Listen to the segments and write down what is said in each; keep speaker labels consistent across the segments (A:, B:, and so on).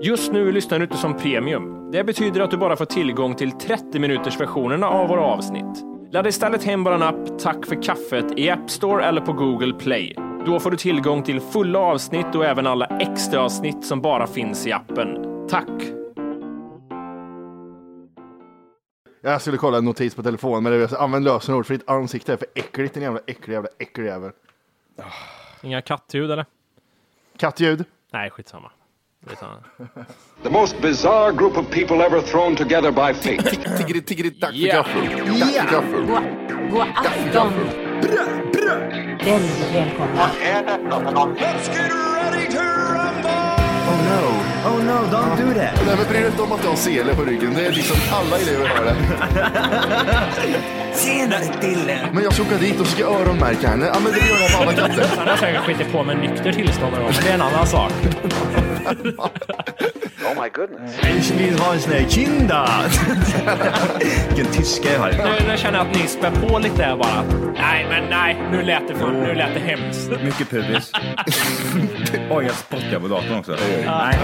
A: Just nu lyssnar du inte som premium. Det betyder att du bara får tillgång till 30 minuters versionerna av våra avsnitt. Ladda istället hem vår app Tack för kaffet i App Store eller på Google Play. Då får du tillgång till fulla avsnitt och även alla extra avsnitt som bara finns i appen. Tack!
B: Jag skulle kolla en notis på telefon, men det är använd lösenord för ditt ansikte är för äckligt, din jävla äcklig jävla äcklig jävel.
A: Inga kattljud eller?
B: Kattljud.
A: Nej, skitsamma. Det är samma.
C: The most bizarre group of people ever thrown together by fate.
B: Tiggeri, tiggeri, dack för
A: Ja.
B: gaffel. Dack för gaffel.
D: God afton! Väldigt välkomna.
E: Oh no, oh no, don't do that.
B: Nej men bry dig inte om att du har sele på ryggen. Det är liksom alla elever har det.
E: Tjenare Dille!
B: Men jag ska åka dit och ska öronmärka henne. Ja men det gör jag på alla katter.
A: Han har säkert skitit på med nykter tillstånd någon gång, men det är en annan sak.
E: Ich vill ha en sån här kinda! Vilken tyska jag har.
A: Nu, nu känner jag att ni spär på lite här bara. Nej, men nej, nu lät det, för, nu lät det hemskt.
E: Mycket pubis. Oj, jag spottar på datorn också. Nej,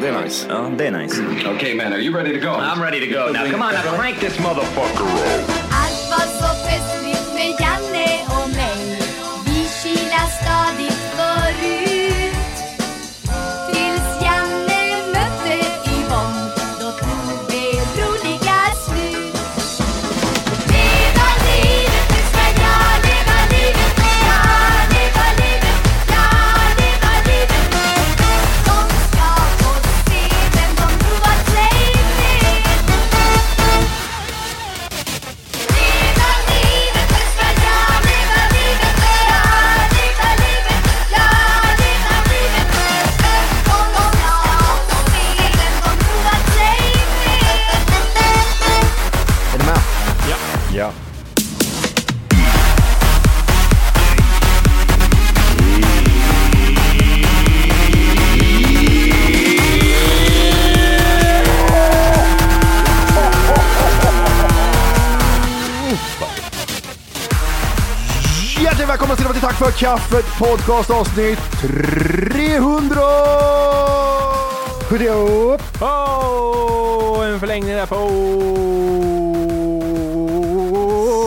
B: Det är nice.
E: ja, det är nice.
C: okay, man, are you ready to go?
E: I'm ready to go now. Come on, now crank this motherfucker up.
F: Allt var så festligt med Janne och mig Vi kilade stadigt
B: för kaffet podcast avsnitt 300! Skjuter jag upp.
A: Oh, en förlängning där på...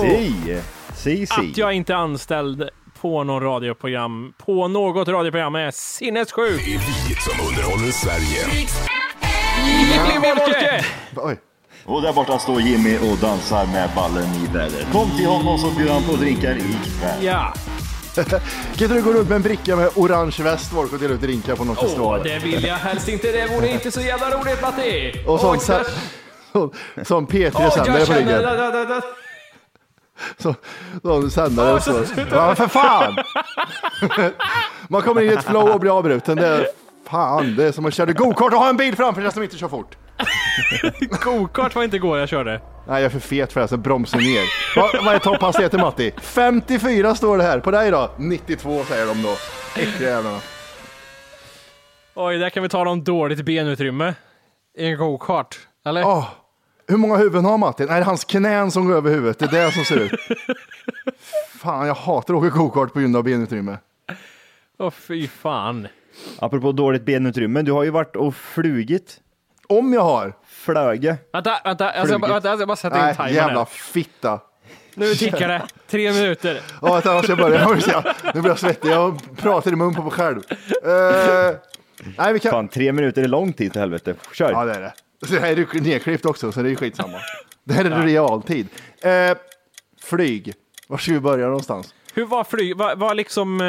E: Si. Si, si.
A: Att jag inte är anställd på någon radioprogram, på något radioprogram är sinnessjukt.
G: Det är vi som underhåller Sverige.
A: Jimmy
B: Oj.
E: Och där borta står Jimmy och dansar med ballen i väder. Kom till honom så bjuder han på drinkar ikväll.
A: Ja,
B: Kan du gå runt med en bricka med orange väst och dela ut drinkar på någon
A: Åh,
B: festival?
A: det vill jag helst inte. Det vore inte så jävla roligt Matti.
B: Och sån sa- sån- Som P3 sändare
A: jag
B: på
A: känner...
B: ryggen.
A: Da, da, da, da.
B: Så, sån sändare
A: Åh,
B: och så- Ja, för fan! Man kommer in i ett flow och blir avbruten. Det är, fan, det är som att köra go-kart och ha en bil framför sig som inte kör fort.
A: Go-kart var inte igår jag körde.
B: Nej, jag är för fet för det, så bromsen ner. Vad, vad är topphastigheten Matti? 54 står det här. På dig då? 92 säger de då. Äckliga jävlarna.
A: Oj, där kan vi tala om dåligt benutrymme. I en go-kart. Eller?
B: Åh, hur många huvuden har Matti? Nej, det är hans knän som går över huvudet. Det är det som ser ut. Fan, jag hatar att åka go-kart på grund av benutrymme.
A: Åh, fy fan.
E: Apropå dåligt benutrymme, du har ju varit och flugit.
B: Om jag har.
E: Flöge.
A: Vänta, vänta. Jag, bara- vänta jag bara sätta in
B: Nej,
A: timern
B: jävla
A: här.
B: fitta.
A: Nu tickar det. Tre minuter.
B: Ja, att annars jag börjar. Jag börjar säga, Nu blir jag svettig. Jag pratar i mun på mig själv. Eh, nej, vi kan...
E: Fan, tre minuter är lång tid till helvete. Kör.
B: Ja, det är det. Så det här är ju nedklippt också, så det är ju skitsamma. Det här är realtid. Eh, flyg. Var ska vi börja någonstans?
A: Hur var flyg? Var, var liksom... Eh,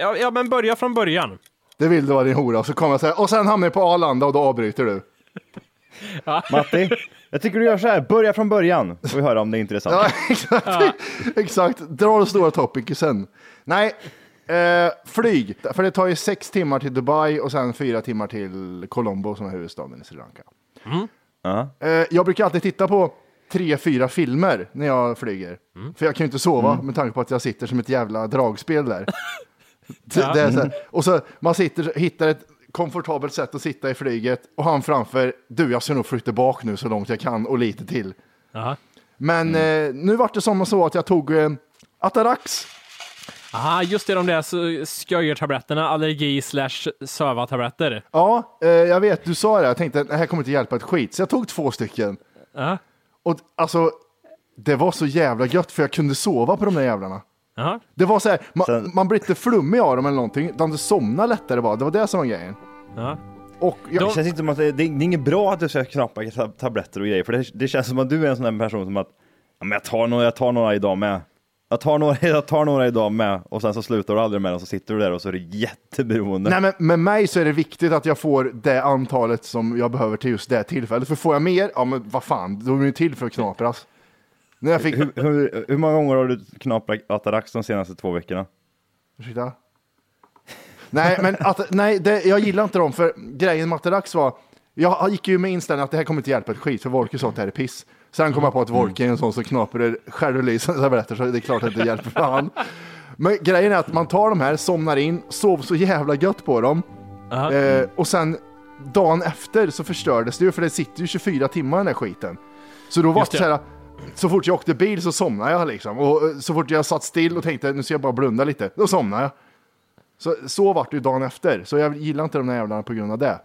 A: ja, ja, men börja från början.
B: Det vill du vara din hora. Så kommer jag säga, och sen hamnar jag på Arlanda och då avbryter du.
E: Matti, jag tycker du gör så här. Börja från början. Får vi höra om det är intressant.
B: Ja, exakt. exakt. Dra den stora topicen. Nej, eh, flyg. För det tar ju sex timmar till Dubai och sen fyra timmar till Colombo som är huvudstaden i Sri Lanka.
E: Ja.
B: Eh, jag brukar alltid titta på tre, fyra filmer när jag flyger. För jag kan ju inte sova med tanke på att jag sitter som ett jävla dragspel där. Det- det är så här. Och så man sitter, hittar ett komfortabelt sätt att sitta i flyget och han framför, du jag ska nog flytta bak nu så långt jag kan och lite till.
A: Jaha.
B: Men eh, nu vart det som så att jag tog eh, Atarax.
A: Aha, just det, de där skojartabletterna, allergi slash söva-tabletter.
B: Ja, eh, jag vet, du sa det, jag tänkte det här kommer inte hjälpa ett skit, så jag tog två stycken.
A: Ja.
B: Och alltså, det var så jävla gött för jag kunde sova på de där jävlarna. Det var så här, man,
E: Sen-
B: man blir inte flummig av dem eller någonting, utan det somnar lättare bara. Det var det som var grejen.
A: Ja.
B: Och jag,
E: Det känns inte som att det, det är inget bra att du ska knappa tab- tabletter och grejer, för det, det känns som att du är en sån där person som att ja, men jag, tar några, jag tar några idag med. Jag tar, några, jag tar några idag med och sen så slutar du aldrig med dem så sitter du där och så är du jätteberoende.
B: nej, men med mig så är det viktigt att jag får det antalet som jag behöver till just det tillfället. För får jag mer, ja men vad fan, då är det ju till för att knapras. När jag fick...
E: Hur, hur, hur många gånger har du knaprat Atarax de senaste två veckorna?
B: Ursäkta? Nej, men att, nej, det, jag gillar inte dem, för grejen med Atarax var, jag gick ju med inställningen att det här kommer inte hjälpa ett skit, för Wolke sa att det här är piss. Sen kom jag på att Wolke är en sån som knaprar det självlysande tabletter, så det är klart att det hjälper för han. Men grejen är att man tar de här, somnar in, sover så jävla gött på dem,
A: Aha.
B: eh, och sen dagen efter så förstördes det ju, för det sitter ju 24 timmar i den här skiten. Så då var
A: Just
B: det
A: det.
B: så här, så fort jag åkte bil så somnade jag liksom. Och eh, så fort jag satt still och tänkte nu ska jag bara blunda lite, då somnade jag. Så, så vart det ju dagen efter. Så jag gillar inte de där jävlarna på grund av det.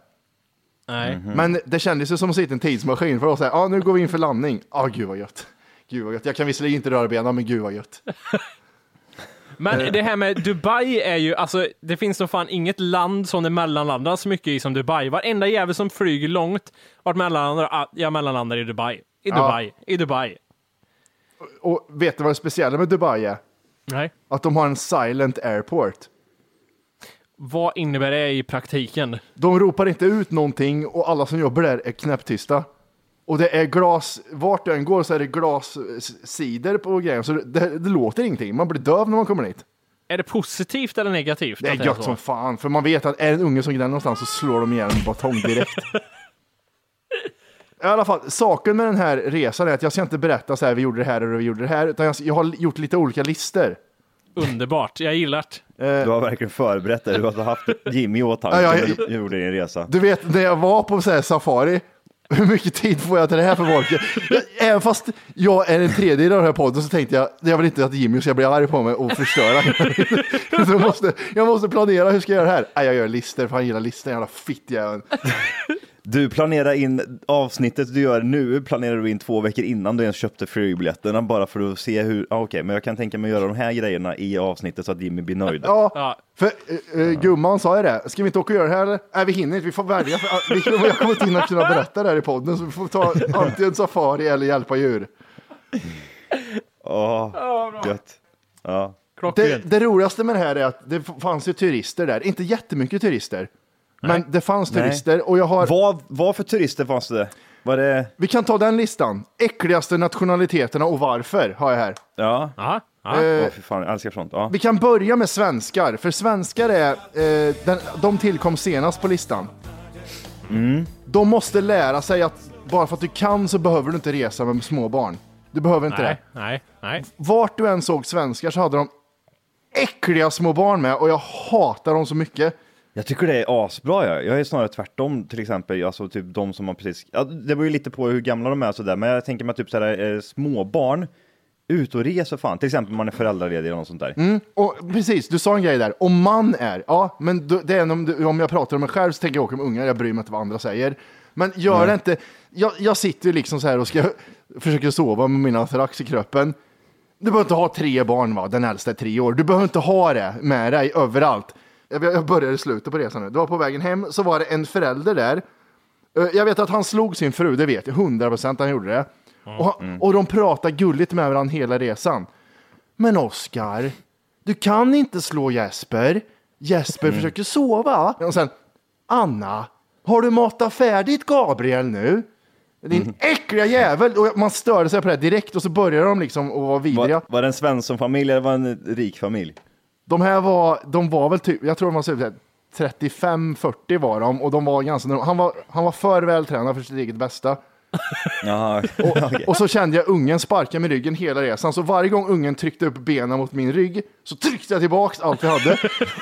A: Nej.
B: Men det kändes ju som att sitta i en tidsmaskin för att säga, ja ah, nu går vi in för landning. Ja, ah, gud vad gött. Gud vad gött. Jag kan visserligen inte röra benen, men gud vad gött.
A: Men det här med Dubai är ju, alltså det finns nog fan inget land som det mellanlandar så mycket i som Dubai. Varenda jävel som flyger långt vart mellanlandar, jag mellanlandar i Dubai. I Dubai. I Dubai.
B: Och vet du vad det speciella med Dubai är?
A: Nej.
B: Att de har en silent airport.
A: Vad innebär det i praktiken?
B: De ropar inte ut någonting och alla som jobbar där är knäpptysta. Och det är glas, vart du än går så är det glassidor på grejen, så det, det, det låter ingenting. Man blir döv när man kommer dit.
A: Är det positivt eller negativt?
B: Det är gött som fan, för man vet att är det en unge som gnäller någonstans så slår de ihjäl en batong direkt. I alla fall, saken med den här resan är att jag ska inte berätta så här, vi gjorde det här och vi gjorde det här, utan jag, jag har gjort lite olika listor.
A: Underbart, jag gillar det.
E: Du har verkligen förberett dig, du har haft Jimmy i åtanke
B: Ja,
E: när du gjorde din resa.
B: Du vet, när jag var på så här safari, hur mycket tid får jag till det här för Volker? Även fast jag är en tredje i den här podden så tänkte jag, jag vill inte att Jimmy ska bli arg på mig och förstöra. så jag, måste, jag måste planera, hur ska jag göra det här? Nej, jag gör listor, för han gillar listor, jävla fittjäveln.
E: Du planerar in avsnittet du gör nu, planerar du in två veckor innan du ens köpte flygbiljetterna bara för att se hur, ah, okej, men jag kan tänka mig att göra de här grejerna i avsnittet så att Jimmy blir nöjd.
B: Ja,
A: Ja.
B: för uh, gumman sa ju det, ska vi inte åka och göra det här eller? Nej, vi hinner inte, vi får välja. För, vi, jag kommer inte hinna kunna berätta det här i podden, så vi får ta antingen safari eller hjälpa djur.
E: Åh, gött. Ja.
B: Det, det roligaste med det här är att det fanns ju turister där, inte jättemycket turister. Men det fanns
E: Nej.
B: turister och jag har...
E: Vad, vad för turister fanns det? Var det,
B: Vi kan ta den listan. Äckligaste nationaliteterna och varför har jag här.
E: ja?
A: Ja, ja.
B: Eh,
E: Åh, fy fan, jag älskar sånt. Ja.
B: vi kan börja med svenskar, för svenskar är, eh, den, de tillkom senast på listan. De måste lära sig att bara för att du kan så behöver du inte resa med små barn. Du behöver inte
A: nej,
B: det.
A: nej, nej.
B: Vart du än såg svenskar så hade de äckliga små barn med och jag hatar dem så mycket.
E: Jag tycker det är asbra. Jag, jag är snarare tvärtom till exempel. Alltså typ de som har precis, ja, det beror ju lite på hur gamla de är och sådär. Men jag tänker mig typ sådär, eh, småbarn, ut och res för fan. Till exempel om man är föräldraledig eller något sånt där.
B: Och precis, du sa en grej där. Om man är, ja, men då- det är om, om jag pratar om mig själv så tänker jag åka med ungar, jag bryr mig inte vad andra säger. Men gör det inte. Jag, jag sitter ju liksom så här och ska försöka sova med mina Atrax i kroppen. Du behöver inte ha tre barn, va? den äldsta är tre år. Du behöver inte ha det med dig överallt. Jag börjar i slutet på resan nu. Det var på vägen hem, så var det en förälder där. Eh, Jag vet att han slog sin fru, det vet jag. 100 procent han gjorde det. Och, han, och de pratar gulligt med varandra hela resan. Men Oskar, du kan inte slå Jesper. Jesper försöker sova. Och sen, Anna, har du matat färdigt Gabriel nu? Din äckliga jävel! Och man störde sig på det direkt och så började de liksom att vara vidriga.
E: Var, var det en Svensson-familj eller var det en rik familj?
B: De här var, de var väl typ, jag tror de var här 35-40 var de och de var ganska, han var, han var för vältränad för sitt eget bästa.
E: Jaha,
B: Och,
E: okej.
B: och så kände jag ungen sparka med ryggen hela resan, så varje gång ungen tryckte upp benen mot min rygg så tryckte jag tillbaks allt jag hade.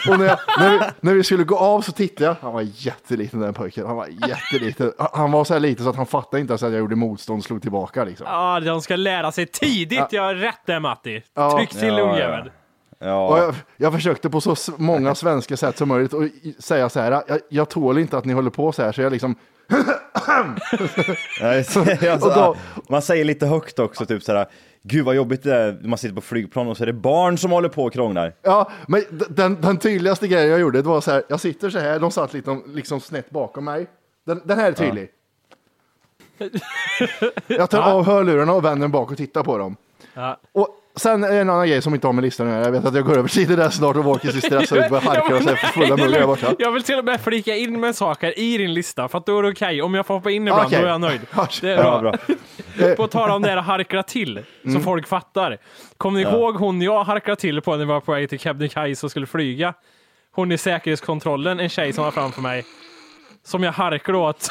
B: Och när, jag, när, vi, när vi skulle gå av så tittade jag, han var jätteliten den pojken, han var jätteliten. Han var så här liten så att han fattade inte ens att jag gjorde motstånd och slog tillbaka liksom.
A: Ja, de ska lära sig tidigt. Jag har rätt där Matti. Tryck till
E: Ja, ja. Ja,
B: jag, jag försökte på så många svenska sätt som möjligt och säga så här, jag, jag tål inte att ni håller på så här, så jag liksom,
E: alltså,
B: då-
E: man säger lite högt också, typ såhär, gud vad jobbigt det är, man sitter på flygplan och så är det barn som håller på och krånglar.
B: Ja, men den, den tydligaste grejen jag gjorde, det var så här, jag sitter så här, de satt liksom, liksom snett bakom mig. Den, den här är tydlig. Jag tar av hörlurarna och vänder mig bak och tittar på dem.
A: Ja.
B: Och sen är det en annan grej som inte har med listan att göra. Jag vet att jag går över tiden där snart och Walkers är stressad ut och börjar harka och så för fulla muggar borta.
A: Jag vill till och med flika in med saker i din lista, för att då är det okej. Om jag får hoppa in ibland,
B: Okej.
A: då är jag nöjd.
B: Ja,
A: Det är
E: Ja,
A: bra. På tal om det här harkla till, så
B: Mm.
A: folk fattar. Kommer ni ihåg hon jag harklade till på när vi var på väg till Kebnekaise och skulle flyga? Hon i säkerhetskontrollen, en tjej som var framför mig. Som jag harklade åt.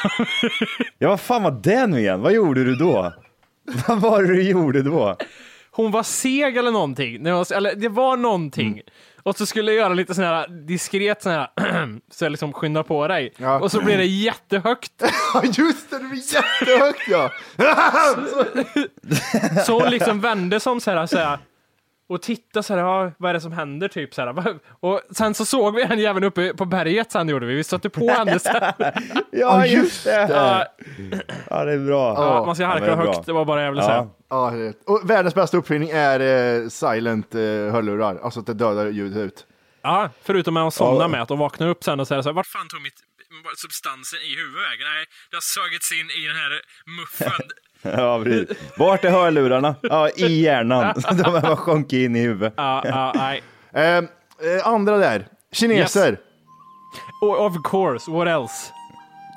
E: Ja, vad fan var det nu igen? Vad gjorde du då? Vad var det du gjorde då?
A: Hon var seg eller någonting. Eller det var någonting.
B: Mm.
A: Och så skulle jag göra lite sån här diskret sån här, så jag liksom skyndar på dig.
B: Ja.
A: Och så blir det jättehögt.
B: Ja, just det, det blir jättehögt ja!
A: Så hon liksom vände som så här, så här och tittade så här, ja, vad är det som händer typ så här. Och sen så såg vi henne även uppe på berget sen gjorde vi. Vi stötte på henne sen.
E: Ja,
B: just det.
A: Ja,
E: Ja, det är bra.
A: ja, man ska
E: Ja,
A: harkla
E: det bra.
A: högt, det var bara det jag ville säga.
E: Ja.
B: Ja, och världens bästa uppfinning är eh, silent eh, hörlurar, alltså att det dödar ljudet ut.
A: Ja, förutom att somna
E: Ja.
A: med, att de vaknar upp sen och säger så här, vart fan tog mitt substansen i huvudet vägen? Nej, det har sögits in i den här muffen.
E: Ja, precis. Vart är hörlurarna? Ja, i hjärnan. De har bara sjunkit in i huvudet.
A: Ja, ja, nej.
B: Eh, eh, andra där, kineser.
A: Och of course, what else?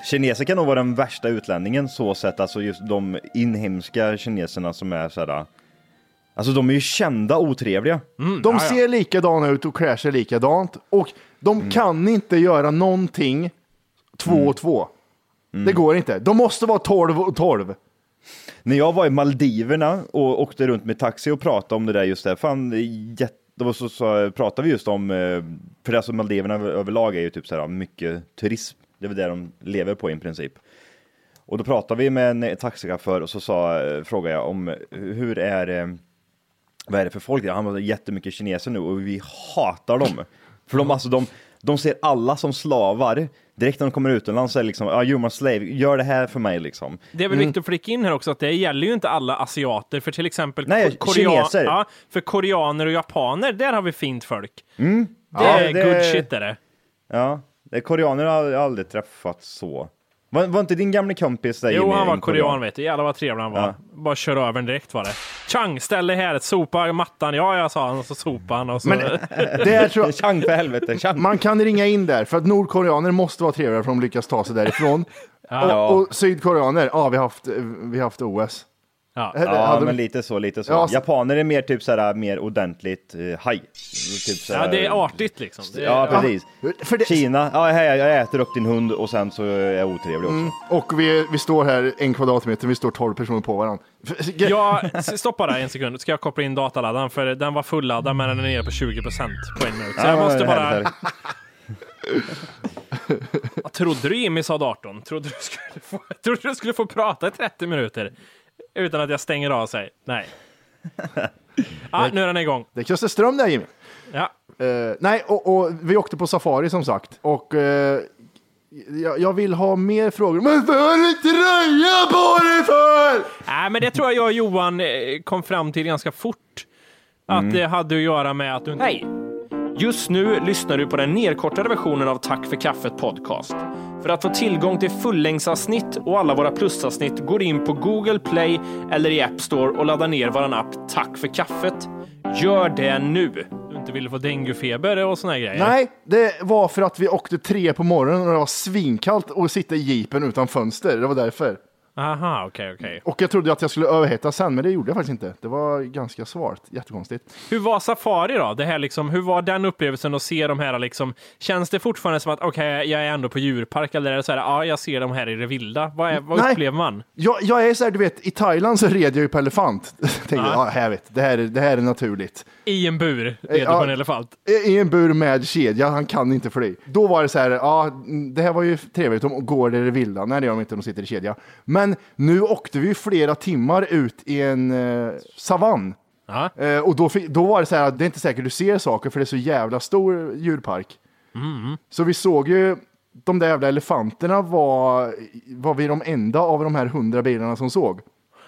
E: Kineser kan nog vara den värsta utlänningen så sett, alltså just de inhemska kineserna som är sådär. Alltså de är ju kända otrevliga.
B: De ser likadana ut och klär sig likadant. Och de kan inte göra någonting två och två. Det går inte. De måste vara 12 och 12.
E: När jag var i Maldiverna och åkte runt med taxi och pratade om det där just där, fan, det är jätte, då så, så pratade vi just om, eh, för det alltså Maldiverna överlag är ju typ såhär mycket turism, det är väl det de lever på i princip. Och då pratade vi med en eh, taxichaufför och så sa, eh, frågade jag om hur är vad är det för folk? Han var jättemycket kineser nu och vi hatar dem. För de, alltså, de, de ser alla som slavar. Direkt när de kommer utomlands så är det liksom, ja, you're my slave, gör det här för mig liksom.
A: Det är väl viktigt att flika in här också att det gäller ju inte alla asiater, för till exempel
E: Nej,
A: ko-
E: kineser.
A: Ja, för koreaner och japaner, där har vi fint folk. Det
E: Ja,
A: är
E: det-
A: good shit är det.
E: Ja, det är koreaner har jag aldrig träffat så. Var, var inte din gamla kompis där
A: Jo,
E: Jimmy,
A: han var
E: en
A: korean vet du. Jävlar vad trevlig han var.
E: Ja.
A: Bara kör över den direkt var det. Chang, ställ dig här, sopa mattan. Ja, jag sa han och så sopade han och så.
B: Men det tror jag,
E: Chang för helvete, Chang.
B: man kan ringa in där, för att nordkoreaner måste vara trevligare för att de lyckas ta sig därifrån.
E: Ja.
B: och, och sydkoreaner, ja vi har haft, eh, vi har haft OS.
A: Ja.
B: Eller,
E: Ja,
B: hade de-
E: men lite så, lite så.
B: Ja, så-
E: Japaner är mer typ såhär, mer ordentligt eh, haj. Typ
A: ja, det är artigt liksom. Det är,
E: Ja, precis.
B: För det,
E: Kina, ja, hej, jag äter upp din hund och sen så är jag otrevlig också.
B: och vi, vi står här en kvadratmeter, vi står 12 personer på varandra.
A: Ja, stoppa där en sekund. Ska jag koppla in dataladdaren för den var fulladdad men den är nere på 20% på en minut. Så jag
E: Ja,
A: måste bara... Vad trodde du Jimmy sa datorn? Trodde du skulle få, trodde du skulle få prata i 30 minuter utan att jag stänger av sig? Nej. Ja, nu är den igång.
B: Det kostar ström där Jimmy.
A: Ja.
B: Eh, nej, och, och vi åkte på safari som sagt. Och eh, Jag, jag vill ha mer frågor. Men vad har du tröja på dig för?
A: Nej, men det tror jag jag och Johan eh, kom fram till ganska fort. Att det hade att göra med att du... Hej! Just nu lyssnar du på den nedkortade versionen av Tack för kaffet podcast. För att få tillgång till fullängdsavsnitt och alla våra plusavsnitt går in på Google Play eller i App Store och laddar ner våran app Tack för kaffet. Gör det nu! Du inte ville få denguefeber och såna här grejer.
B: Nej, det var för att vi åkte tre på morgonen och det var svinkallt och sitta i jeepen utan fönster. Det var därför.
A: Aha, okej, okej.
B: Och jag trodde att jag skulle överhetta sen, men det gjorde jag faktiskt inte. Det var ganska svårt. Jättekonstigt.
A: Hur var safari då? Det här liksom, hur var den upplevelsen att se de här liksom, känns det fortfarande som att okej, jag är ändå på djurpark eller är det så här, ja, jag ser dem här i det vilda? Vad, är, vad
B: Nej.
A: upplever man?
B: Jag, jag är så här, du vet, i Thailand så red jag ju på elefant. Tänkte,
A: Ja.
B: ja, här vet, det här, är- det här är naturligt.
A: I en bur, red du
B: ja.
A: på en elefant?
B: I i en bur med kedja, han kan inte fly. Då var det så här, ja, det här var ju trevligt, de går där det vilda. Nej, det gör de inte, de sitter i kedja. Men nu åkte vi flera timmar ut i en eh, savann. Eh, och då, fick, då var det så här, det är inte säkert du ser saker för det är så jävla stor djurpark. Så vi såg ju, de där jävla elefanterna var, var vi de enda av de här hundra bilarna som såg.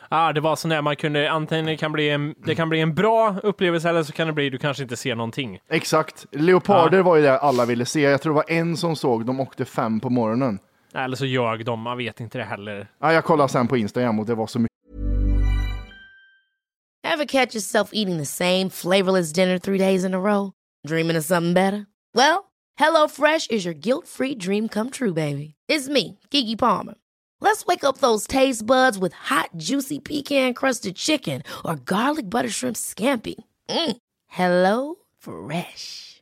A: Ah, det var sån där man kunde, antingen kan, bli en, det kan bli en bra upplevelse eller så kan det bli du kanske inte ser någonting.
B: Exakt. Leoparder var ju det alla ville se. Jag tror det var en som såg, de åkte fem på morgonen.
A: Eller så ljög de, man vet inte det heller.
B: Ja, jag kollade sen på Instagram och det var så mycket.
H: Ever catch yourself eating the same flavorless dinner three days in a row? Dreaming of something better? Well, hello fresh is your guilt-free dream come true, baby. It's me, Kiki Palmer. Let's wake up those taste buds with hot, juicy pecan-crusted chicken or garlic butter shrimp scampi. Mm. Hello Fresh.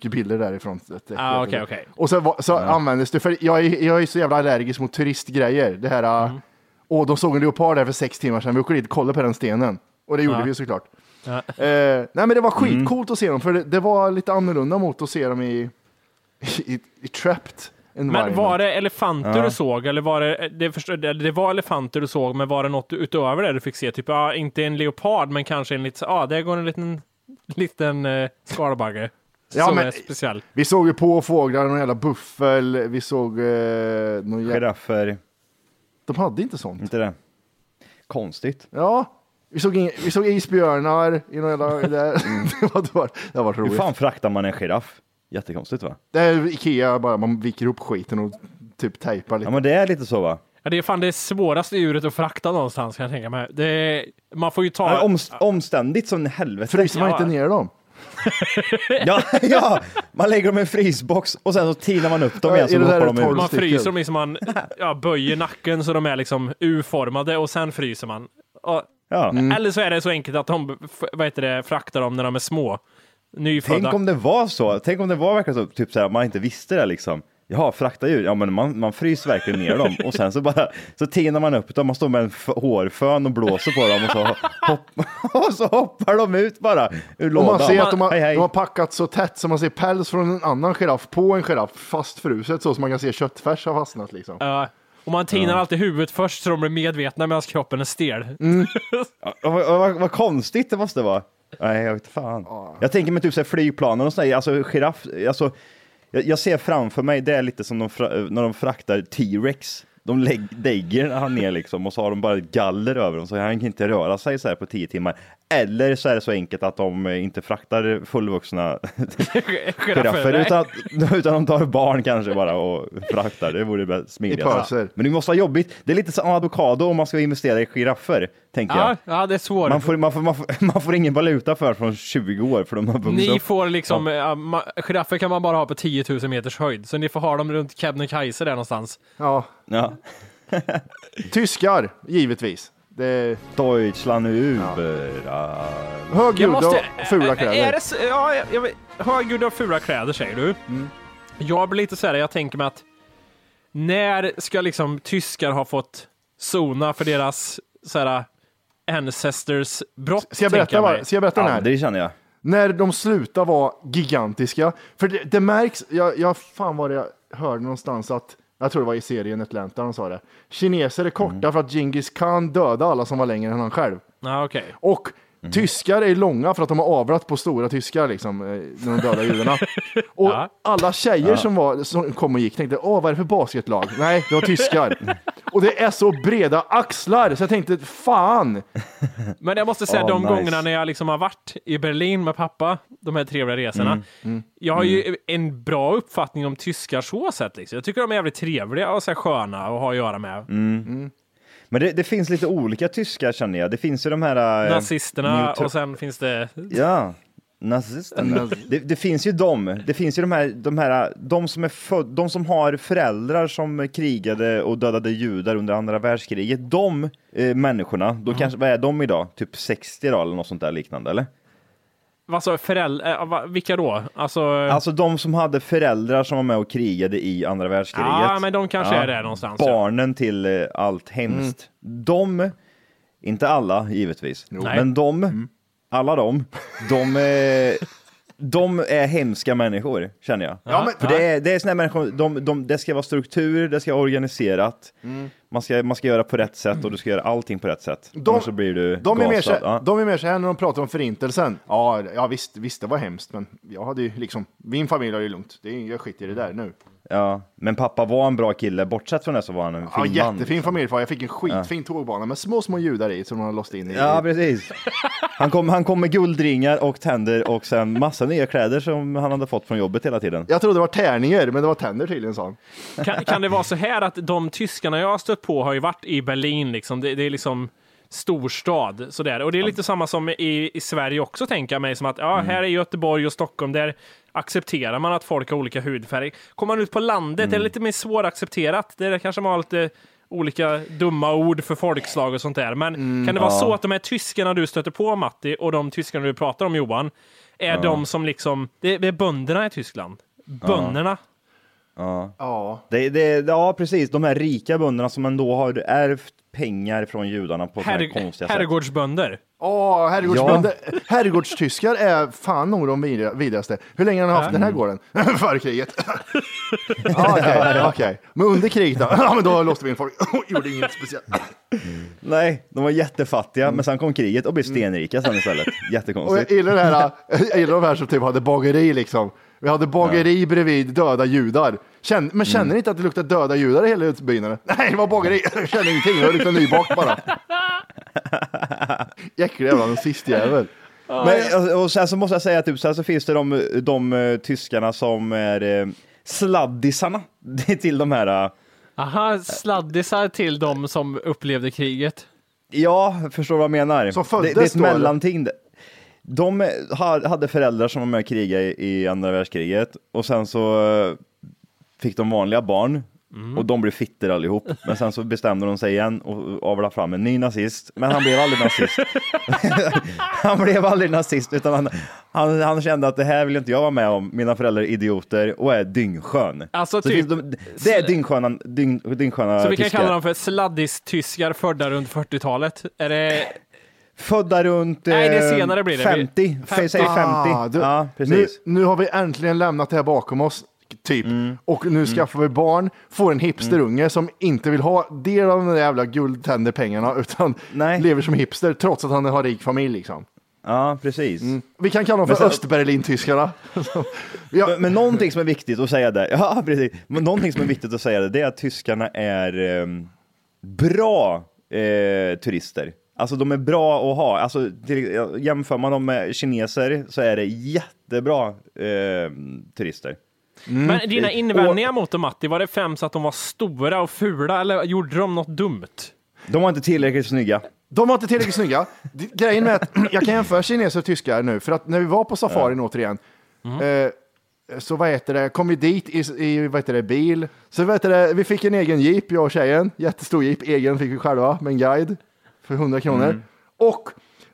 B: Bilder därifrån.
A: Ah, okej, okej.
B: Och så, så användes det, för jag är, jag är så jävla allergisk mot turistgrejer. Det här,
A: Mm.
B: och de såg en leopard där för sex timmar sedan, vi åkte dit och kollade på den stenen. Och det gjorde
A: Ja.
B: vi såklart.
A: Ja.
B: Eh, nej men det var skitcoolt att se dem, för det, det var lite annorlunda mot att se dem i, i, i trapped.
A: Men var det elefanter
E: Ja.
A: du såg eller var det, det, förstår, det, var elefanter du såg, men var det något utöver det du fick se? Typ, ja, inte en leopard, men kanske en liten, ja, där går en liten, liten eh, skalbagge.
B: Ja,
A: som
B: men-
A: är speciell.
B: Vi såg ju på fåglar, någon jävla buffel, vi såg... Eh, någon jävla...
E: Giraffer,
B: De hade inte sånt.
E: inte det? Konstigt.
B: Ja, vi såg, in, vi såg isbjörnar i någon jävla... Där. det var, det var, det var
E: Hur
B: roligt.
E: fan fraktar man en giraff? Jättekonstigt va?
B: Det är Ikea, bara man viker ihop skiten och typ tejpar lite.
E: Ja men det är lite så va?
A: Ja, det är fan det svåraste djuret att frakta någonstans kan jag tänka mig. Det är, man får ju ta...
E: Ja, om, omständigt som helvete.
B: Fryser man
A: Ja.
B: inte ner dem?
E: Ja, ja, man lägger dem i en frysbox och sen så tinar man upp dem igen
B: Ja,
E: så hoppar de ut.
A: man fryser dem liksom, man ja, böjer nacken så de är liksom U-formade och sen fryser man. Och,
E: Ja.
A: Eller så är det så enkelt att de vad heter det, fraktar dem när de är små. Nyfödda.
E: Tänk om det var så. Tänk om det var verkligen så, typ så här, man inte visste det liksom. Jaha, frakta djur. Ja, men man, man fryser verkligen ner dem och sen så bara så tinar man upp dem. Man står med en hårfön och blåser på dem och så, hopp, och så hoppar de ut bara ur
B: Och
E: lådan.
B: man ser att de har,
E: Hej, hej.
B: de har packat så tätt så man ser päls från en annan giraff på en giraff fastfruset så som man kan se köttfärs har fastnat liksom.
A: Ja. och man tinar alltid huvudet först så de blir medvetna medan kroppen är stel.
E: Ja, vad, vad, vad konstigt det måste vara. Nej, jag vet fan. Jag tänker mig typ så här flygplanen och sådär, alltså giraff, alltså, jag, jag ser framför mig, det är lite som de när de fraktar T-Rex. De lägger han ner liksom och så har de bara ett galler över dem så han kan inte röra sig så här på tio timmar. Eller så är det så enkelt att de inte fraktar fullvuxna giraffer utan, utan de tar barn kanske bara och fraktar. Det vore smidigast. Men det måste vara jobbigt. Det är lite som avokado om man ska investera i giraffer, tänker jag.
A: Ja, ja, det är svårt.
E: Man får, man, får, man, får, man får ingen valuta för från 20 år för de har vuxit
A: Ni får liksom, ja. ma- giraffer kan man bara ha på 10 000 meters höjd, så ni får ha dem runt Kebnekaise där någonstans.
B: Ja,
E: Ja.
B: Tyskar, givetvis. Det
E: Deutschland über.
B: högljudda och fula
A: Är
B: kläder.
A: det, så- ja, jag, högljudda och fula kläder säger du.
B: Mm.
A: Jag blir lite så här, jag tänker mig att när ska liksom tyskar ha fått sona för deras så här ancestors brott?
B: Ska jag berätta, vad, ska jag berätta den här?
E: Aldrig känner jag.
B: När de slutar vara gigantiska. För det, det märks, jag, jag fan var det jag hörde någonstans att, jag tror det var i serien Atlanta de sa det. Kineser är korta
E: Mm.
B: för att Genghis Khan dödade alla som var längre än han själv.
A: Ja, okej.
B: Och
E: Mm.
B: tyskar är långa för att de har avlat på stora tyskar liksom, eh, när de dödar judarna. Och
A: Ja.
B: alla tjejer som, var, som kom och gick tänkte, åh vad är det för basketlag? Nej, det var tyskar. och det är så breda axlar, så jag tänkte, fan!
A: Men jag måste säga,
E: Ja,
A: de
E: nice.
A: gångerna när jag liksom har varit i Berlin med pappa, de här trevliga resorna,
B: Mm,
A: jag har ju en bra uppfattning om tyskar så sett. Liksom. Jag tycker de är jävligt trevliga och så här sköna att ha att göra med.
B: Mm.
E: Men det, det finns lite olika tyskar känner jag. Det finns ju de här... eh,
A: Nazisterna och sen finns det...
E: Ja, nazisterna. Det, det finns ju de. Det finns ju de här, de här, de som är född, de som har föräldrar som krigade och dödade judar under andra världskriget. De eh, människorna, då kanske, vad är de idag? Typ 60 då, eller något sånt där liknande, eller?
A: Sa föräldrar? vilka då? Alltså...
E: Alltså de som hade föräldrar som var med och krigade i andra världskriget.
A: Ja, men de kanske är där någonstans, ja.
E: Barnen till eh, allt hemskt. De, inte alla givetvis,
A: Nej.
E: men de, alla de, de, eh, de är hemska människor känner jag.
B: Ja, men-
E: För det är, det är såna här människor, de, de, det ska vara struktur, det ska vara organiserat,
B: Mm.
E: man, ska, man ska göra på rätt sätt och du ska göra allting på rätt sätt.
B: De-
E: Annars så blir du
B: De är, mer så,
E: gasad. Ja.
B: de är mer så här när de pratar om förintelsen. Ja, ja visst, visst, det var hemskt, men jag hade ju liksom, min familj har ju lugnt. Det är, jag skiter i det där nu.
E: Ja, men pappa var en bra kille, bortsett från det så var han en fin
B: Ja,
E: man.
B: jättefin familjefar. Jag fick en skitfin tågbana med små, små judar i som de har låst in i.
E: Ja, precis. Han kom, han kom med guldringar och tänder och sen massa nya kläder som han hade fått från jobbet hela tiden.
B: Jag trodde det var tärningar, men det var tänder tydligen, sa han.
A: Kan, kan det vara så här att de tyskarna jag har stött på har ju varit i Berlin, liksom. det, det är liksom storstad sådär. Och det är lite samma som i, i Sverige också, tänker jag mig, som att ja, här är Göteborg och Stockholm, där accepterar man att folk har olika hudfärg. Kommer man ut på landet är det lite mer svåraccepterat. Där kanske man har lite olika dumma ord för folkslag och sånt där. Men kan det vara
E: ja.
A: så att de här tyskarna du stöter på, Matti, och de tyskarna du pratar om, Johan, är de som liksom, det, det är bönderna i Tyskland. Bönderna.
E: Ja.
B: Ja.
E: Det, det, ja, precis. De här rika bönderna som ändå har ärvt pengar från judarna på sådana här
A: Herr,
E: konstiga sätt.
A: herrgårdsbönder.
B: Åh, herrgårdsbönder. Herrgårdstyskar är fan nog de vid- vidrigaste. Hur länge har ni haft den här gården? Före kriget. Ja, Okej, okej. Men under kriget då? Ja, men då låste vi in folk. Gjorde inget speciellt.
E: Nej, de var jättefattiga, men sen kom kriget och blev stenrika sen istället.
B: Och jag
E: Jättekonstigt.
B: gillar det här, jag gillar de här som typ hade bageri liksom. Vi hade bageri bredvid döda judar. Känn, men känner ni inte att det luktar döda judar i hela byn? eller? Nej, det var bageri. Jag känner ingenting, det luktar nybakt bara. Jäkla jävla nazistjävel.
E: Men, och, och sen så måste jag säga att typ, sen så finns det de, de eh, tyskarna som är eh, sladdisarna till de här eh,
A: Aha, sladdisar till de som upplevde kriget.
E: Ja, förstår vad jag menar.
B: Som föddes
E: det, det är ett
B: då, eller?
E: mellanting. De eh, ha- hade föräldrar som var med och krigade i, andra världskriget och sen så fick de vanliga barn
B: Mm.
E: och de blev fitter allihop. Men sen så bestämde de sig igen och avlade fram en ny nazist. Men han blev aldrig nazist. han blev aldrig nazist utan han, han, han kände att det här vill inte jag vara med om. Mina föräldrar är idioter och är dyngskön.
A: Alltså
E: så
A: typ-
E: de, det är dyngsköna, dyng, dyngsköna
A: Så vi kan
E: tyskar.
A: kalla dem för sladdis-tyskar födda runt 40-talet. Är det...
E: Födda runt
A: Nej, det
E: eh,
A: senare blir det.
E: 50.
A: Vi-
E: Säg 50.
B: Ah, du-
E: ja,
B: nu,
E: precis.
B: nu har vi äntligen lämnat det här bakom oss, typ.
E: Mm.
B: Och nu skaffar vi barn, får en hipsterunge som inte vill ha del av de där jävla guldtänderpengarna, utan
E: Nej.
B: lever som hipster trots att han har rik familj liksom.
E: Ja, precis.
B: Vi kan kalla dem för
E: sen-
B: Östberlin-tyskarna. ja,
E: Men, men någonting som är viktigt att säga där, ja precis, men någonting som är viktigt att säga där, det är att tyskarna är eh, bra eh, turister. Alltså de är bra att ha. Alltså, till, jämför man dem med kineser så är det jättebra eh, turister.
A: Men dina invändningar mot dem, Matti, var det främst att de var stora och fula eller gjorde de något dumt?
E: De var inte tillräckligt snygga.
B: De var inte tillräckligt snygga. Grejen med att jag kan jämföra kineser och tyskar nu, för att när vi var på safarin återigen,
E: Mhm.
B: eh, så vad heter det, kom vi dit i, i vad heter det, bil. Så vad heter det, vi fick en egen jeep, jag och tjejen. Jättestor jeep, egen fick vi själva med en guide för 100 kronor. Och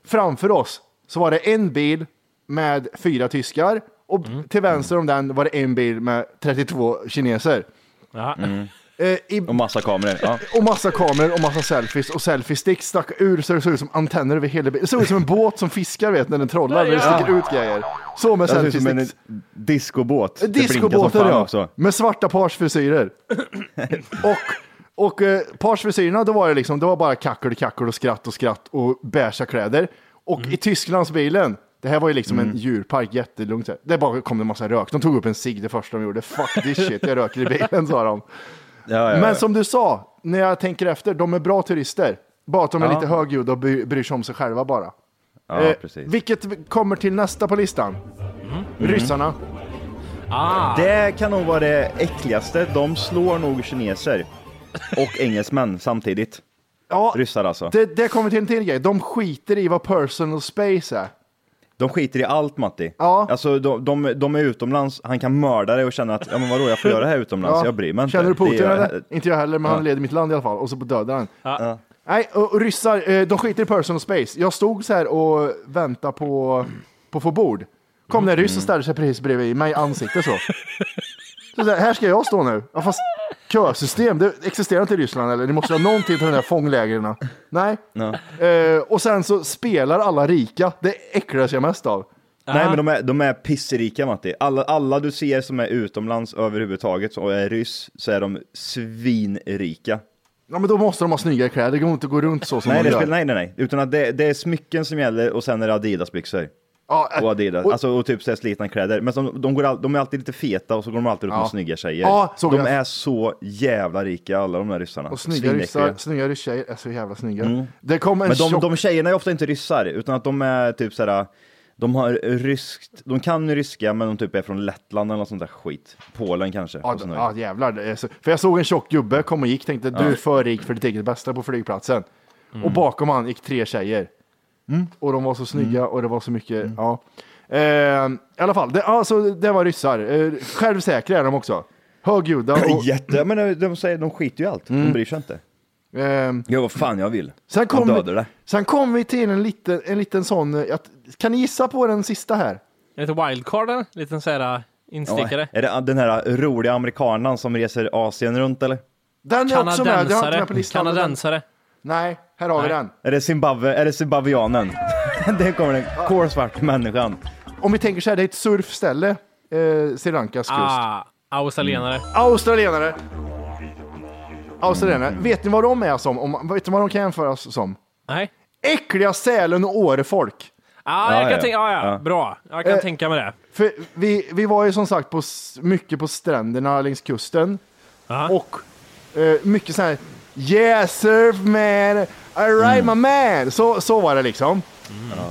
B: framför oss så var det en bil med fyra tyskar och till vänster om den var det en bil med 32 kineser.
A: Ja.
B: Eh, i,
E: Och massa kameror. Ja.
B: och massa kameror och massa selfies och selfie-sticks stack ur så det såg ut som antenner över hela bilen. Det såg ut som en båt som fiskar vet när den trollar, när det sticker ut grejer. Så med
E: Det ser ut som en
B: selfie-sticks.
E: discobåt.
B: Discobåtar ja,
E: också.
B: med svarta parsfrisyrer. och och eh, parsfrisyrerna, då var det liksom, det var bara kackel, kackel och skratt och skratt och beiga kläder. Och
E: Mm.
B: i Tysklandsbilen, det här var ju liksom en djurpark, jättelugnt. så här. Det bara kom en massa rök. De tog upp en cigg det första de gjorde. Fuck this shit, jag röker i bilen, sa de.
E: Ja, ja,
B: Men
E: ja.
B: som du sa, när jag tänker efter, de är bra turister. Bara att de är
E: Ja.
B: lite högljudda och bry- bryr sig om sig själva bara.
E: ja,
B: Eh,
E: precis.
B: vilket kommer till nästa på listan.
E: Mm.
B: Ryssarna.
A: Ah.
E: Det kan nog vara det äckligaste. De slår nog kineser och engelsmän samtidigt.
B: Ja,
E: Ryssar alltså.
B: det, det kommer till en till grej. De skiter i vad personal space är.
E: De skiter i allt Matti.
B: Ja.
E: Alltså de, de, de är utomlands, han kan mörda dig och känna att ja men vadå jag får göra det här utomlands,
B: Ja.
E: jag bryr mig inte.
B: Känner du Putin eller? Inte jag heller, men han
E: Ja.
B: leder mitt land i alla fall. Och så dödar han.
A: Ja.
B: Nej, och, och ryssar, eh, de skiter i personal space. Jag stod så här och väntade på, på att få bord. Kom det en ryss och ställde sig precis bredvid mig i ansiktet så. så, så här, här ska jag stå nu. Ja, fast kösystem, det existerar inte i Ryssland eller? Ni måste ha någonting till de där fånglägren. Nej.
E: Ja.
B: Eh, och sen så spelar alla rika. Det äcklas jag mest av.
E: Nej men de är, de är pissrika Matti. Alla, alla du ser som är utomlands överhuvudtaget och är ryss så är de svinrika.
B: Ja, men då måste de ha snyggare kläder. Det går inte att gå runt så som
E: Nej,
B: de
E: det
B: gör.
E: spelar, nej, nej, nej. Utan att det, det är smycken som gäller och sen är det Adidas-byxor.
B: Ja, eh,
E: Och Adidas,
B: och-
E: alltså och typ så här slitna kläder. Men som, de, går all, de är alltid lite feta och så går de alltid
B: Ja.
E: med snygga tjejer.
B: Ja,
E: de
B: jag.
E: är så jävla rika alla de där ryssarna.
B: Och snygga ryssar, snygga rysstjejer är så jävla snygga. Det kom en
E: Men de,
B: tjock...
E: de tjejerna är ofta inte ryssar, utan att de är typ såhär, de har ryskt, de kan ryska men de typ är från Lettland eller något sånt där skit. Polen kanske.
B: Ja,
E: och där.
B: ja jävlar. Så... För jag såg en tjock gubbe komma och gick, tänkte du är för rik för ditt eget bästa på flygplatsen.
E: Mm.
B: Och bakom han gick tre tjejer. Och de var så snygga
E: Mm.
B: och det var så mycket, ja. Eh, I alla fall, det, alltså, det var ryssar. Eh, självsäkra är de också. Högljudda och...
E: Jätte, men de, säger, de skiter ju i allt, de bryr sig inte.
B: Eh,
E: Gör vad fan jag vill.
B: sen, kom
E: dödar
B: vi,
E: det.
B: sen kom vi till en liten, en liten sån, eh, att, kan ni gissa på den sista här?
A: Lite wildcard eller? Liten så här uh, instickare.
E: Är det den här roliga amerikanen som reser Asien runt eller?
B: Den är också med, det har jag inte med på listan.
A: Kanadensare.
B: Nej, här har vi den.
E: Är det Zimbabwe, är det zimbabwianen? det kommer den kolsvart människan.
B: Om vi tänker så här, det är ett surfställe, eh, Sri Lankas kust.
A: Ah, australienare.
B: Australienare. Australienare. Vet ni vad de är som? Om, vet ni vad de kan jämföras som?
A: Nej.
B: Äckliga Sälen och Årefolk.
A: Ah,
E: Ja,
A: jag kan
E: ja.
A: tänka, ah, ja,
E: Ja.
A: bra. Jag kan
B: Eh,
A: tänka mig det.
B: För vi, vi var ju som sagt på, s- mycket på stränderna längs kusten.
A: Ja.
B: Och eh, mycket så här Yeah surf man, alright my man. Så, så var det liksom.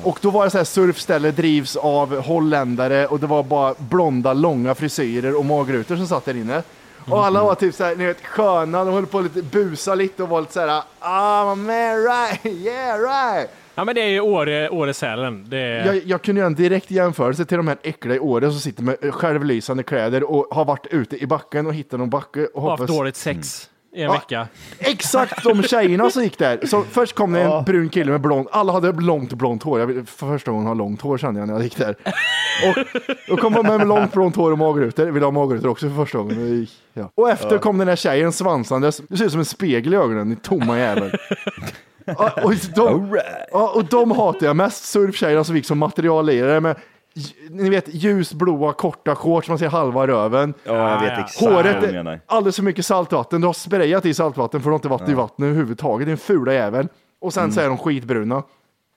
B: Och då var det så här surfställe drivs av holländare och det var bara blonda långa frisyrer och magrutor som satt där inne. Och alla var typ såhär, ni vet sköna, de höll på att lite busa lite och var lite såhär ah my man right, yeah right.
A: Ja, men det är ju Åre, Åresälen. Det är...
B: Jag, jag kunde göra en direkt jämförelse till de här äckliga i Åre som sitter med självlysande kläder och har varit ute i backen och hittat någon backe och
A: har haft
B: hoppas...
A: dåligt sex i en
B: Ja.
A: vecka.
B: Exakt de tjejerna som gick där. Så först kom det en brun kille med blond, alla hade långt blont hår. Jag vill för första gången ha långt hår kände jag när jag gick där. Och då kom man med långt blont hår och magrutor. Vill ha magrutor också för första gången. Och Ja. Och efter kom den här tjejen svansandes. Du ser ut som en spegel i ögonen, din tomma jävel. Ja, och, de, ja, och de hatar jag mest, surftjejerna som gick som materiallirare med ni vet ljusblåa korta shorts, man ser halva röven.
E: Ja, jag vet exakt vad
B: Håret
E: du
B: är
E: menar.
B: alldeles för mycket saltvatten. Du har sprayat i saltvatten för du har inte varit i vattnet överhuvudtaget. Din fula jävel. Och sen så är de skitbruna.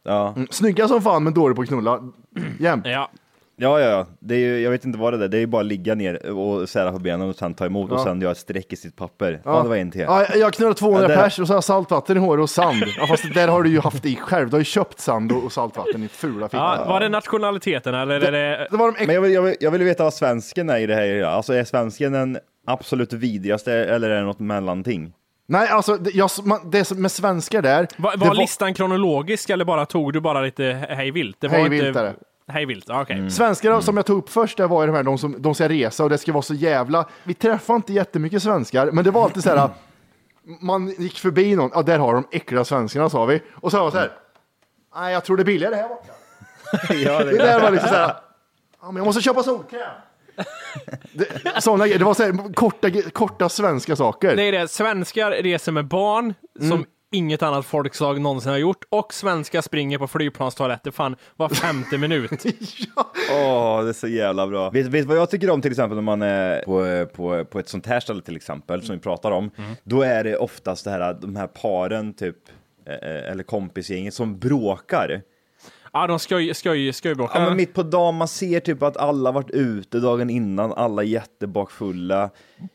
E: Ja.
B: Mm. Snygga som fan men dålig på att knulla. Jämt.
A: Ja.
E: Ja, ja, ja. Det är ju, jag vet inte vad det är. Det är ju bara att ligga ner och sära på benen och sen ta emot och
B: Ja.
E: sen göra ett streck i sitt papper. Ja, det var en till.
B: Ja, jag knullar 200
E: Ja, där-
B: pers och så har jag saltvatten i håret och sand. Ja, fast det där har du ju haft i själv. Du har ju köpt sand och och saltvatten i fula fitta.
A: Ja, var det nationaliteten eller är det...
B: Det var de
E: Men jag vill, jag, vill, jag vill veta vad svensken är i det här. Alltså är svensken den absolut vidrigaste eller är det något mellanting?
B: Nej, alltså det, jag, man, det som- med svenskar där.
A: Var,
B: det
A: var listan kronologisk eller bara tog du bara lite hej vilt? Det var
B: Hej vilt är det.
A: Hej vilt, okej.
B: Svenskar som jag tog upp först, det var ju de här, de som de ska resa och det ska vara så jävla... Vi träffade inte jättemycket svenskar, men det var alltid så här, man gick förbi någon, ja där har de äckliga svenskarna sa vi. Och så var det så här, nej jag tror det är billigare här borta.
E: Ja,
B: Det där var liksom så här, ja men jag måste köpa solkräm. Det, såna, det var så här, korta, korta svenska saker.
A: Det är det, svenskar reser med barn
B: Mm.
A: Inget annat folkslag någonsin har gjort och svenskar springer på flygplanstoaletter fan var femte minut.
E: Åh, det är så jävla bra. Vet vet du vad jag tycker om till exempel när man är på, på, på ett sånt här ställe till exempel, som vi pratar om. Då är det oftast det här, de här paren typ, eh, eller kompisgänget som bråkar.
A: Ja, de skoj, skoj, skojbråkar.
E: Ja, men mitt på dagen, man ser typ att alla varit ute dagen innan, alla jättebakfulla.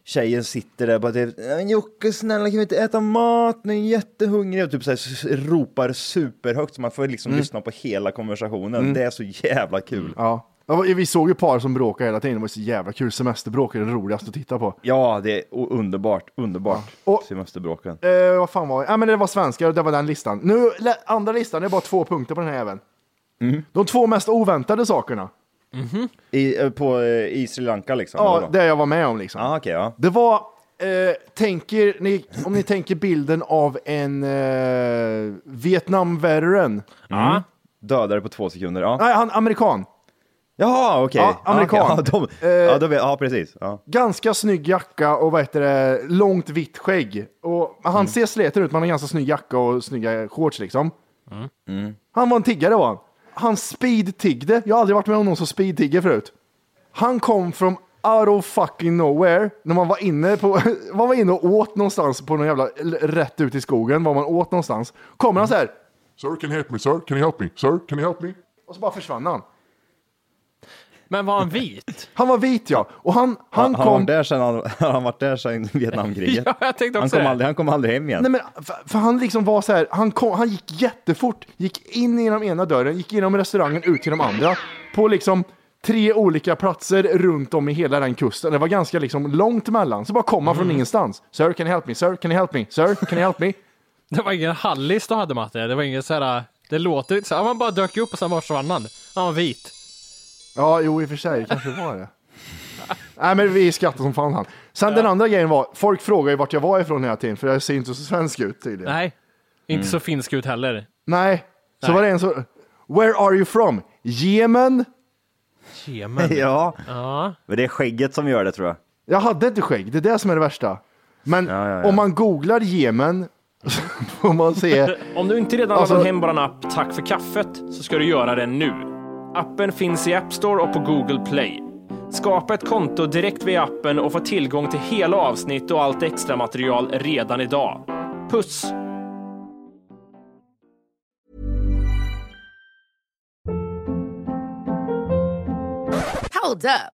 E: Tjejen sitter där och bara typ, "Ja, Jocke snälla kan vi inte äta mat, nu är jag jättehungrig. Och typ så här, ropar superhögt så man får liksom lyssna på hela konversationen. Det är så jävla kul.
B: Ja. Ja, Vi såg ju par som bråkade hela tiden, det var så jävla kul. Semesterbråk är det roligaste att titta på.
E: Ja, det är underbart, underbart.
B: Och-
E: Semesterbråken.
B: Eh, vad fan var det? Ja, men det var svenskar och det var den listan. Nu, andra listan, det är bara två punkter på den här även. De två mest oväntade sakerna.
E: I, eh, på, eh, I Sri Lanka liksom?
B: Ja, det jag var med om liksom.
E: Ah, okej, ja.
B: Det var, eh, tänker ni, om ni tänker bilden av en eh, Vietnam-veteran.
A: Ja.
E: Dödare på två sekunder, ja.
B: Nej, han amerikan.
E: Jaha, okej.
B: Ja, amerikan.
E: Ja, okej. ja, de,
B: Eh,
E: ja, de, ja, precis. Ja.
B: Ganska snygg jacka och vad heter det, långt vitt skägg. Och han ser sleten ut, men han har ganska snygg jacka och snygga shorts liksom. Han var en tiggare var han. Han speed-tiggde. Jag har aldrig varit med om någon som speed-tigger förut. Han kom från out of fucking nowhere. När man var inne, på, man var inne och åt någonstans på någon jävla, rätt ut i skogen var man åt någonstans. Kommer han så här.
G: Sir, can you help me? Sir, can you help me? Sir, can you help me?
B: Och så bara försvann han.
A: Men var han vit?
B: Han var vit ja. Och han, han
E: Han, han,
B: kom...
E: var där sen, han, han har varit där sedan Vietnamkriget.
A: Ja, jag tänkte
E: han,
A: också
E: kom
A: det.
E: aldrig, han kom aldrig hem igen.
B: Nej, men, för, för han liksom var så här, han, kom, han gick jättefort, gick in genom ena dörren, gick genom restaurangen, ut till de andra. På liksom tre olika platser runt om i hela den kusten. Det var ganska liksom långt emellan. Så bara kom han från ingenstans. Sir, can you help me? Sir, can you help me? Sir, can you help me?
A: Det var ingen Hallis du hade Matte. Det var ingen så här. Det låter inte så här. Man bara dök upp och sen var försvann han. Han var vit.
B: Ja, jo i och för sig, kanske var det. Nej, men vi skrattade som fan han. Sen den andra grejen var, folk frågar ju vart jag var ifrån hela tiden, för jag ser inte så svensk ut tydligen.
A: Nej, inte så finsk ut heller.
B: Nej. Så
A: Nej.
B: var det en så, where are you from? Yemen?
A: Jemen.
E: ja,
A: Ja.
E: men det är skägget som gör det tror jag.
B: Jag hade inte skägg, det är det som är det värsta. Men
E: Ja, ja, ja.
B: om man googlar Jemen så får man se.
A: Om du inte redan
B: Alltså-
A: laddat hem vår app Tack för kaffet så ska du göra det nu. Appen finns i App Store och på Google Play. Skapa ett konto direkt via appen och få tillgång till hela avsnitt och allt extra material redan idag. Puss!
H: Hold up.